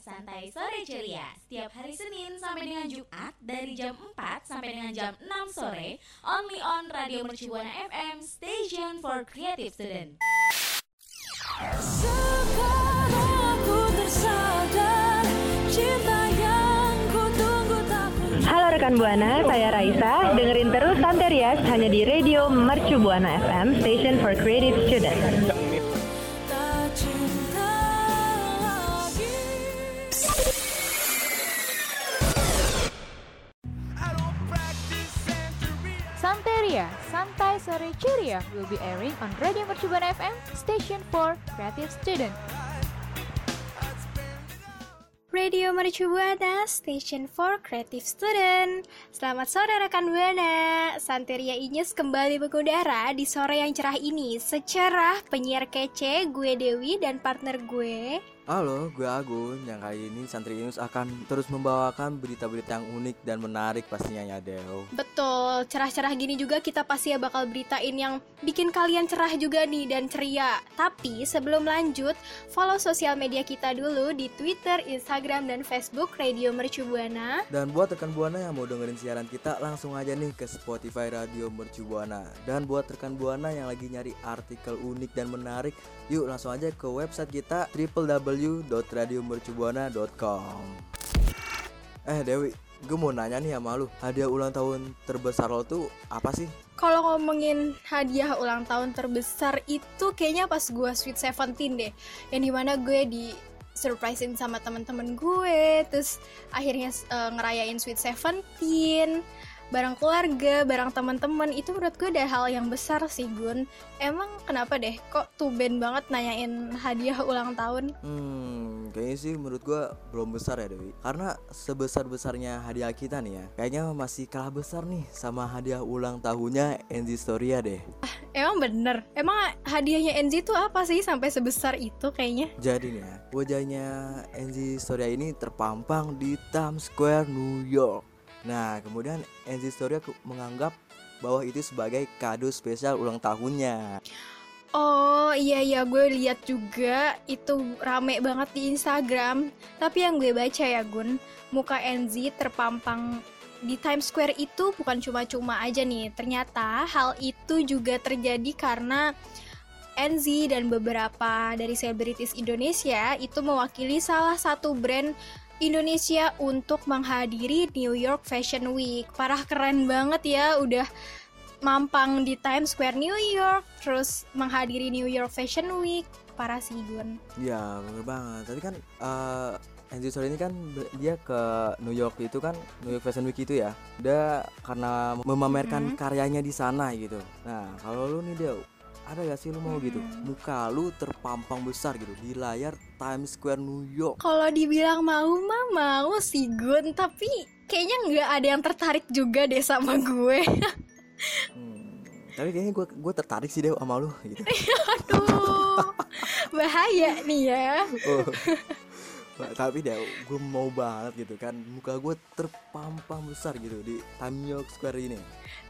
Santai Sore Ceria Setiap hari Senin sampai dengan Jumat Dari jam 4 sampai dengan jam 6 sore Only on Radio Mercubuana FM Station for Creative Student Sekarang aku tersadar cinta yang ku tunggu tak kunjung Halo rekan Buana, saya Raisa. Dengerin terus Santerias hanya di Radio Mercu Buana FM, Station for Creative Students. Sore Ceria will be airing on Radio Mercubuana FM, station for creative student. Radio Mercu Buana, Station for Creative Student. Selamat sore rekan Buana. Santeria Inyes kembali mengudara di sore yang cerah ini. Secerah penyiar kece, gue Dewi dan partner gue. Halo, gue Agun. Yang kali ini Santri Inus akan terus membawakan berita-berita yang unik dan menarik pastinya ya Deo. Betul, cerah-cerah gini juga kita pasti ya bakal beritain yang bikin kalian cerah juga nih dan ceria. Tapi sebelum lanjut, follow sosial media kita dulu di Twitter, Instagram, dan Facebook Radio Mercu Buana. Dan buat rekan Buana yang mau dengerin siaran kita langsung aja nih ke Spotify Radio Mercu Buana. Dan buat rekan Buana yang lagi nyari artikel unik dan menarik, yuk langsung aja ke website kita www.radiomercubuana.com Eh Dewi, gue mau nanya nih sama lu. Hadiah ulang tahun terbesar lo tuh apa sih? Kalau ngomongin hadiah ulang tahun terbesar itu kayaknya pas gue sweet 17 deh. Yang di mana gue di surprisein sama temen-temen gue Terus akhirnya uh, ngerayain sweet 17 barang keluarga, barang teman-teman itu menurut gue udah hal yang besar sih Gun. Emang kenapa deh kok tuh tuben banget nanyain hadiah ulang tahun? Hmm, kayaknya sih menurut gue belum besar ya Dewi. Karena sebesar-besarnya hadiah kita nih ya, kayaknya masih kalah besar nih sama hadiah ulang tahunnya Enzi Storia deh. Ah, emang bener. Emang hadiahnya Enzi tuh apa sih sampai sebesar itu kayaknya? Jadi nih ya, wajahnya Enzi Storia ini terpampang di Times Square New York. Nah, kemudian Enzi Storia menganggap bahwa itu sebagai kado spesial ulang tahunnya Oh iya iya gue lihat juga itu rame banget di Instagram. Tapi yang gue baca ya Gun, muka Enzi terpampang di Times Square itu bukan cuma-cuma aja nih. Ternyata hal itu juga terjadi karena Enzi dan beberapa dari selebritis Indonesia itu mewakili salah satu brand Indonesia untuk menghadiri New York Fashion Week. Parah keren banget ya, udah mampang di Times Square New York, terus menghadiri New York Fashion Week. Parah sih Gun. Iya bener banget Tapi kan eh Enzi Storia ini kan dia ke New York itu kan New York Fashion Week itu ya Dia karena memamerkan Mhm. karyanya di sana gitu Nah kalau lu nih Deo ada gak sih lu mau gitu Mhm. muka lu terpampang besar gitu di layar Times Square New York Kalau dibilang mau mah mau sih Gun, tapi kayaknya nggak ada yang tertarik juga deh sama gue. Hmm, tapi kayaknya gue gue tertarik sih deh sama lu gitu. Aduh, bahaya nih ya. Oh. Tapi deh gue mau banget gitu kan muka gue terpampang besar gitu di Times York Square ini.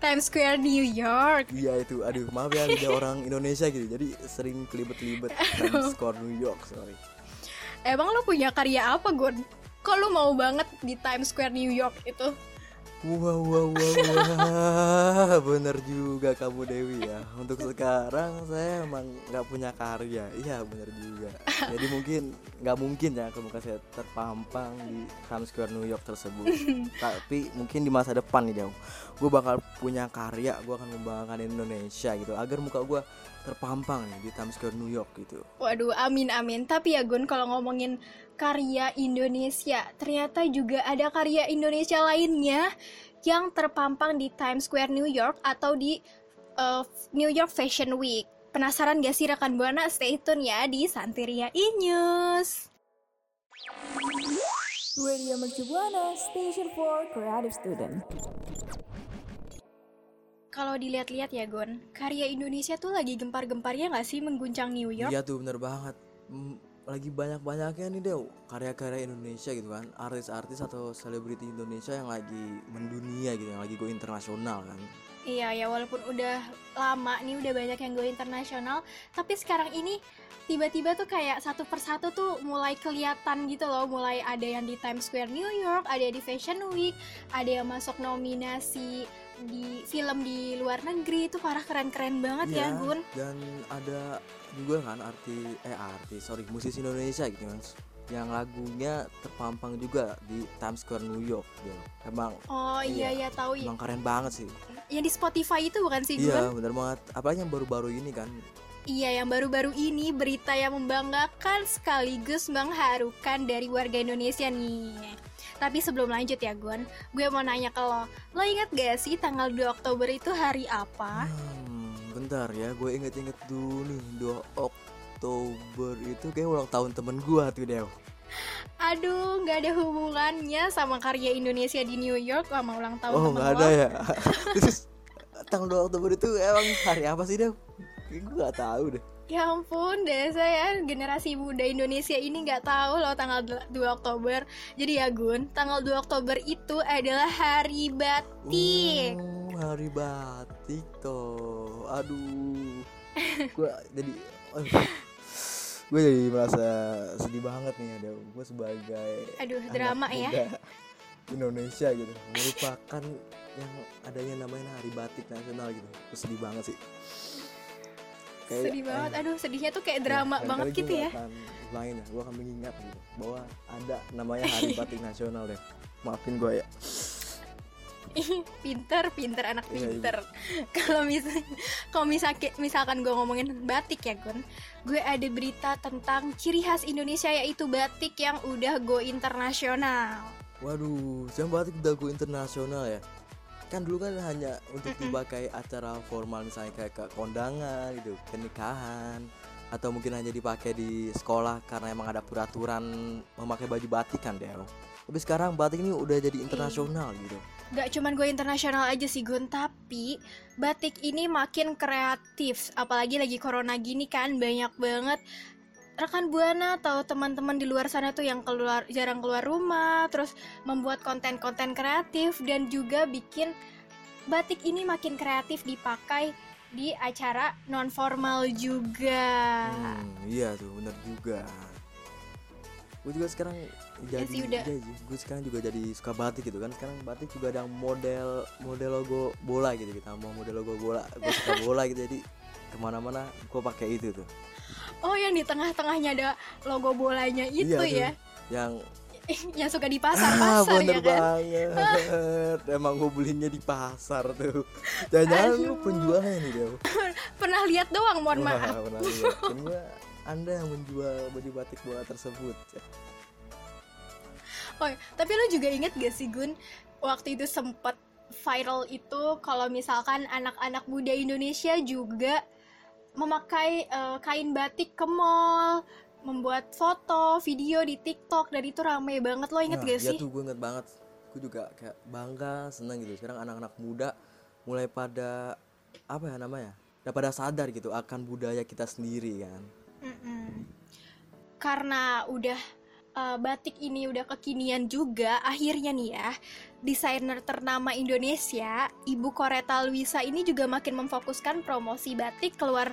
Times Square New York. Iya itu, aduh maaf ya lidah orang Indonesia gitu, jadi sering kelibet-kelibet Times Square New York sorry. Emang lo punya karya apa Gun? Kok lo mau banget di Times Square New York itu? Wah wah wah wah, bener juga kamu Dewi ya. Untuk sekarang saya emang nggak punya karya, iya bener juga. Jadi mungkin nggak mungkin ya kalau muka saya terpampang di Times Square New York tersebut. Tapi mungkin di masa depan nih jauh, gue bakal punya karya, gue akan membanggakan Indonesia gitu, agar muka gue terpampang nih di Times Square New York gitu. Waduh, amin amin. Tapi ya Gun, kalau ngomongin karya Indonesia, ternyata juga ada karya Indonesia lainnya yang terpampang di Times Square New York atau di uh, New York Fashion Week. Penasaran gak sih rekan Buana? Stay tune ya di Santeria E-News. Radio Mercubuana, station for creative student. Kalau dilihat-lihat ya Gon, karya Indonesia tuh lagi gempar-gemparnya gak sih mengguncang New York? Iya tuh bener banget. Lagi banyak-banyaknya nih Dew karya-karya Indonesia gitu kan artis-artis atau selebriti Indonesia yang lagi mendunia gitu yang lagi go internasional kan. Iya ya walaupun udah lama nih udah banyak yang go internasional, tapi sekarang ini tiba-tiba tuh kayak satu persatu tuh mulai kelihatan gitu loh, mulai ada yang di Times Square New York, ada di Fashion Week, ada yang masuk nominasi di film di luar negeri itu parah keren-keren banget ya Iya, Gun. dan ada juga kan arti eh artis sorry musisi Indonesia gitu kan yang lagunya terpampang juga di Times Square New York gitu. Emang Oh iya Iya, ya tahu ya. emang keren banget sih. Yang di Spotify itu bukan sih Iya, Gun? bener banget. Apalagi yang baru-baru ini kan. Iya, yang baru-baru ini berita yang membanggakan sekaligus mengharukan dari warga Indonesia nih. Tapi sebelum lanjut ya Gun, gue mau nanya ke lo. Lo inget gak sih tanggal 2 Oktober itu hari apa? Hmm, bentar ya, gue inget-inget dulu nih 2 Oktober itu kayak ulang tahun temen gua tuh Dew. Aduh, nggak ada hubungannya sama karya Indonesia di New York sama ulang tahun Oh temen lo. ada ya. Terus tanggal 2 Oktober itu emang hari apa sih Dew? Gue gak tahu deh. Ya ampun, deh saya generasi muda Indonesia ini nggak tahu loh tanggal 2 Oktober. Jadi ya Gun, tanggal 2 Oktober itu adalah hari batik. Oh, hari batik toh. Aduh. Gue jadi gue jadi merasa sedih banget nih ada gue sebagai Aduh, drama ya. Indonesia gitu melupakan yang adanya namanya hari batik nasional gitu Gue sedih banget sih Kayak, Sedih banget. Aduh, sedihnya tuh kayak ya, drama lain banget gitu ya. akan ulangin ya gue akan mengingat gitu bahwa ada namanya hari batik nasional deh maafin gue ya pinter pinter anak Iya, iya. pinter kalau misal kalau misalkan misalkan gue ngomongin batik ya Gun gue ada berita tentang ciri khas Indonesia yaitu batik yang udah go internasional Waduh, sekarang batik udah go internasional ya. Kan dulu kan hanya untuk dipakai acara formal misalnya kayak ke kondangan gitu, pernikahan atau mungkin hanya dipakai di sekolah karena emang ada peraturan memakai baju batik kan Del. Tapi sekarang batik ini udah jadi internasional gitu. Gak cuman gue internasional aja sih Gun Tapi batik ini makin kreatif Apalagi lagi corona gini kan Banyak banget rekan buana atau teman-teman di luar sana tuh yang keluar jarang keluar rumah terus membuat konten-konten kreatif dan juga bikin batik ini makin kreatif dipakai di acara non formal juga Hmm, iya tuh bener juga. Gue juga sekarang jadi sih, udah. gue sekarang juga jadi suka batik gitu kan. Sekarang batik juga ada model model logo bola gitu kita mau model logo bola. Gue suka bola gitu jadi ke mana-mana gue pakai itu tuh. Oh yang di tengah-tengahnya ada logo bolanya itu Iya ya Yang yang suka di ah pasar-pasar bener ya kan banget. Emang gue belinya di pasar tuh. Jangan-jangan lu penjualnya nih Dew. pernah lihat doang mohon Wah, maaf pernah lihat. Anda yang menjual baju batik bola tersebut. Oh, tapi lo juga inget gak sih Gun waktu itu sempet viral itu kalau misalkan anak-anak muda Indonesia juga memakai eh, kain batik ke mall, membuat foto, video di TikTok dan itu rame banget lo inget Nah, gak iya sih? tuh gue inget banget gue juga kayak bangga seneng gitu sekarang anak-anak muda mulai pada apa ya namanya udah pada sadar gitu akan budaya kita sendiri kan Mm-mm. Karena udah eh, batik ini udah kekinian juga, akhirnya nih ya, desainer ternama Indonesia, Ibu Koreta Luisa ini juga makin memfokuskan promosi batik keluar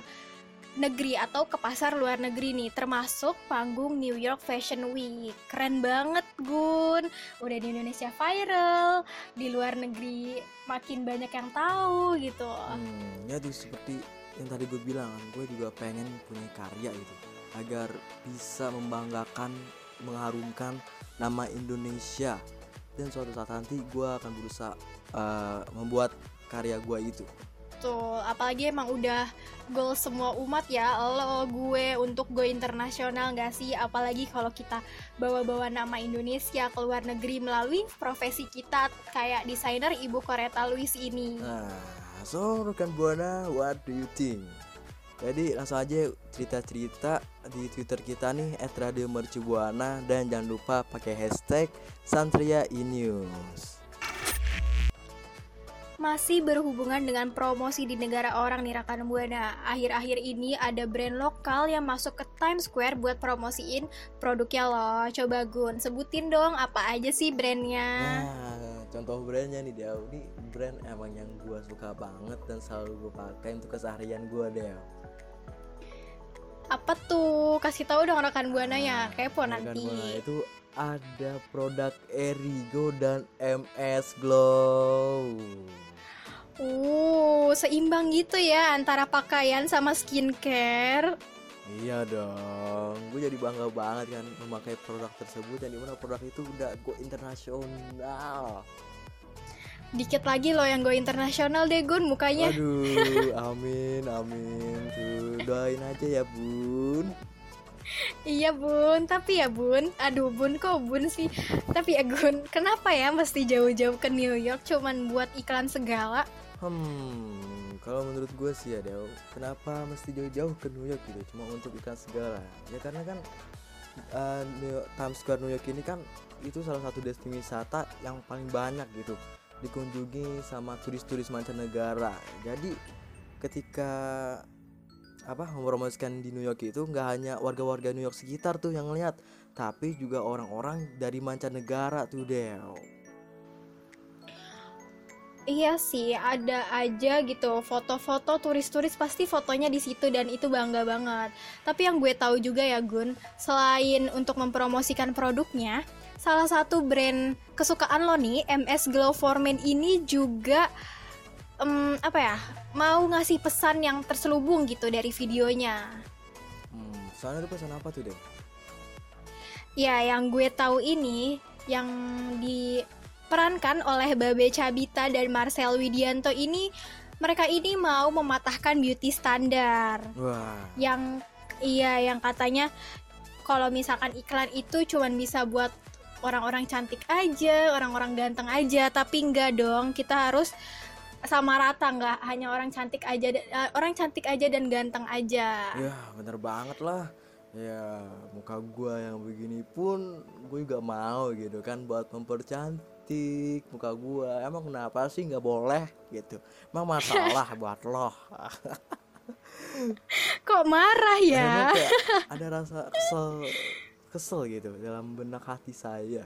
negeri atau ke pasar luar negeri nih, termasuk panggung New York Fashion Week. Keren banget, Gun. Udah di Indonesia viral, di luar negeri makin banyak yang tahu gitu. hmm, ya tuh seperti yang tadi gue bilang gue juga pengen punya karya gitu agar bisa membanggakan mengharumkan nama Indonesia. Dan suatu saat nanti gue akan berusaha eh, membuat karya gue itu. Betul, apalagi emang udah goal semua umat ya Lo gue untuk go internasional gak sih? Apalagi kalau kita bawa-bawa nama Indonesia ke luar negeri melalui profesi kita Kayak desainer Ibu Koreta Luis ini. Nah, so rekan buana, what do you think? Jadi langsung aja cerita-cerita di Twitter kita nih @radiomercubuana dan jangan lupa pakai hashtag Santria News. Masih berhubungan dengan promosi di negara orang nih rekan Buana. Akhir-akhir ini ada brand lokal yang masuk ke Times Square buat promosiin produknya loh. Coba Gun, sebutin dong apa aja sih brandnya. Nah, contoh brandnya nih Del ini brand emang yang gua suka banget dan selalu gue pakai untuk keseharian gua Del Apa tuh? Kasih tahu dong rekan Buana ya. Nah, Kepo rekan nanti. Buana itu ada produk Erigo dan MS Glow Uh, seimbang gitu ya antara pakaian sama skincare. Iya dong, gue jadi bangga banget kan memakai produk tersebut dan di mana produk itu udah go internasional. Dikit lagi loh yang go internasional deh Gun mukanya. Aduh, amin, amin. Tuh, doain aja ya bun. Iya bun, tapi ya bun, aduh bun kok bun sih. Tapi ya Gun, kenapa ya mesti jauh-jauh ke New York cuman buat iklan segala? Hmm, kalau menurut gue sih ya Del, kenapa mesti jauh-jauh ke New York gitu? Cuma untuk iklan segala. Ya karena kan uh, New York, Times Square New York ini kan itu salah satu destinasi wisata yang paling banyak gitu dikunjungi sama turis-turis mancanegara. Jadi ketika apa mempromosikan di New York itu nggak hanya warga-warga New York sekitar tuh yang lihat, tapi juga orang-orang dari mancanegara tuh Del. Iya sih, ada aja gitu foto-foto turis-turis pasti fotonya di situ dan itu bangga banget. Tapi yang gue tahu juga ya Gun, selain untuk mempromosikan produknya, salah satu brand kesukaan lo nih, MS Glow for Men ini juga em, apa ya, mau ngasih pesan yang terselubung gitu dari videonya. Hmm, soalnya itu pesan apa tuh Del? Ya, yang gue tahu ini yang diperankan oleh Babe Cabita dan Marcel Widianto ini mereka ini mau mematahkan beauty standar. Wah. Yang iya yang katanya kalau misalkan iklan itu cuman bisa buat orang-orang cantik aja, orang-orang ganteng aja, tapi enggak dong. Kita harus sama rata nggak hanya orang cantik aja eh, orang cantik aja dan ganteng aja. Ya bener banget lah Ya muka gua yang begini pun gue juga mau gitu kan buat mempercantik muka gua Emang kenapa sih nggak boleh gitu Emang masalah buat lo Kok marah ya? Emang kayak ada rasa kesel kesel gitu dalam benak hati saya.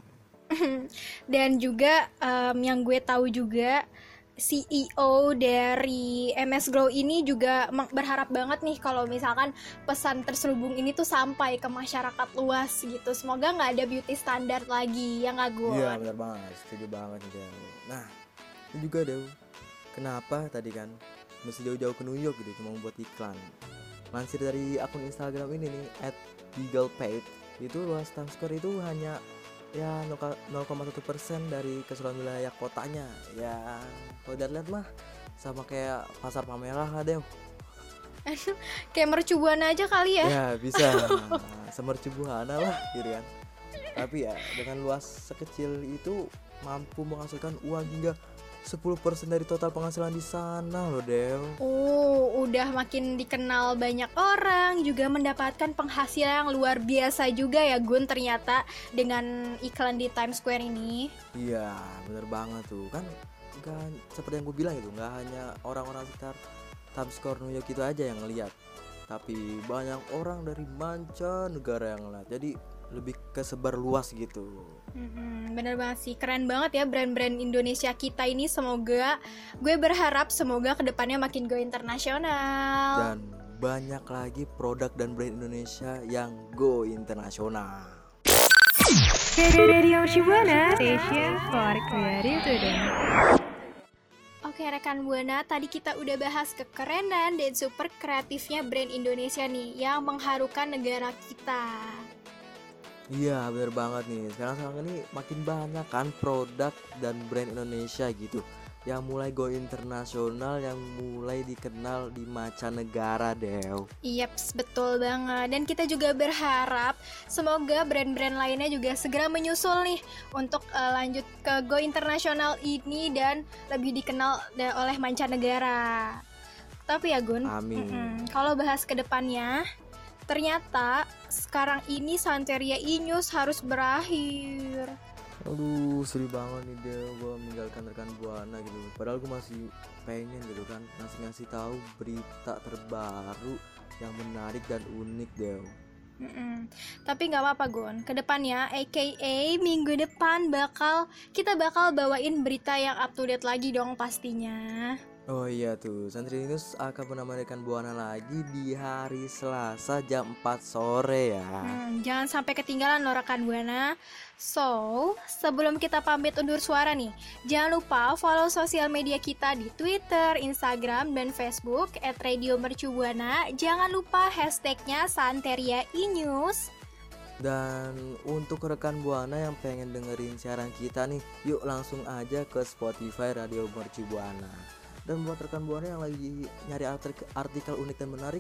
Dan juga em, yang gue tahu juga CEO dari MS Glow ini juga berharap banget nih kalau misalkan pesan terselubung ini tuh sampai ke masyarakat luas gitu. Semoga nggak ada beauty standar lagi ya nggak gue? Iya bener banget. Setuju banget nih Del Nah itu juga Del Kenapa tadi kan mesti jauh-jauh ke New York gitu cuma buat iklan. Lansir dari akun Instagram ini nih at Paid itu luas Times Square itu hanya ya 0,1 persen dari keseluruhan wilayah kotanya. Ya kalau dilihat mah sama kayak pasar Palmerah lah Del Kayak mercubuana aja kali ya? ya bisa. Semercubuana lah gitu kan. Tapi ya dengan luas sekecil itu mampu menghasilkan uang hingga 10% dari total penghasilan di sana loh Del. Oh, udah makin dikenal banyak orang, juga mendapatkan penghasilan yang luar biasa juga ya Gun ternyata dengan iklan di Times Square ini. iya bener banget tuh. Kan kan seperti yang gue bilang itu nggak hanya orang-orang sekitar Times Square New York itu aja yang ngeliat tapi banyak orang dari mancanegara yang ngeliat. Jadi lebih kesebar luas gitu Mm-mm, bener banget sih, keren banget ya brand-brand Indonesia kita ini. Semoga gue berharap semoga ke depannya makin go internasional. dan banyak lagi produk dan brand Indonesia yang go internasional Radio Shibuana Station for Creative Student. Oke rekan Buana, tadi kita udah bahas kekerenan dan super kreatifnya brand Indonesia nih yang mengharukan negara kita. Iya bener banget nih Sekarang sekarang ini makin banyak kan produk dan brand Indonesia gitu Yang mulai go internasional Yang mulai dikenal di mancanegara Del Yaps, betul banget. Dan kita juga berharap semoga brand-brand lainnya juga segera menyusul nih untuk eh, lanjut ke go internasional ini dan lebih dikenal da- oleh mancanegara. Tapi ya Gun, Amin kalau bahas ke depannya, ternyata sekarang ini Santeria Inews harus berakhir. Aduh sedih banget nih Del Gue meninggalkan rekan Buana gitu Padahal gue masih pengen gitu kan Ngasih-ngasih tahu berita terbaru Yang menarik dan unik Del Mm-mm. Tapi nggak apa-apa Gun, ke depannya aka minggu depan bakal kita bakal bawain berita yang up to date lagi dong pastinya. Oh iya tuh, Santri News akan menemanikan Buana lagi di hari Selasa jam 4 sore ya. Hmm, jangan sampai ketinggalan loh rekan Buana. So, sebelum kita pamit undur suara nih, jangan lupa follow sosial media kita di Twitter, Instagram, dan Facebook at Radio. Jangan lupa hashtagnya Santeria E-News. Dan untuk rekan Buana yang pengen dengerin siaran kita nih, yuk langsung aja ke Spotify Radio Mercu Buana. Dan buat rekan Buana yang lagi nyari artik- artikel unik dan menarik,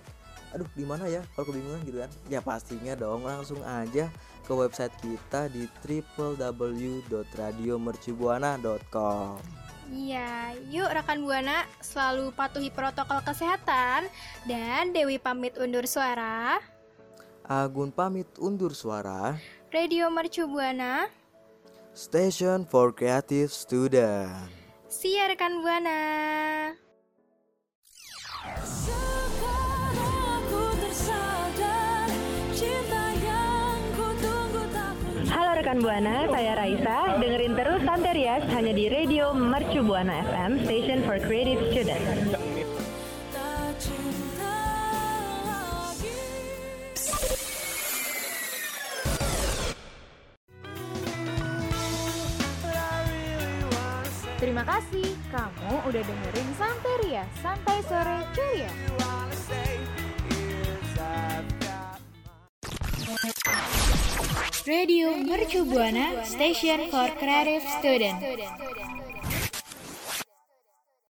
aduh di mana ya kalau kebingungan gitu kan? Ya pastinya dong langsung aja ke website kita di www.radiomercubuana.com. Iya, yuk rekan Buana selalu patuhi protokol kesehatan dan Dewi pamit undur suara. Agun pamit undur suara. Radio Mercu Buana, Station for Creative Student. See ya Buana. Halo rekan Buana, saya Raisa. Dengerin terus Santerias hanya di Radio Mercu Buana FM, Station for Creative Student. Terima kasih kamu udah dengerin Santeria, Santai Sore Ceria. Radio Mercu Buana Station for Creative Student.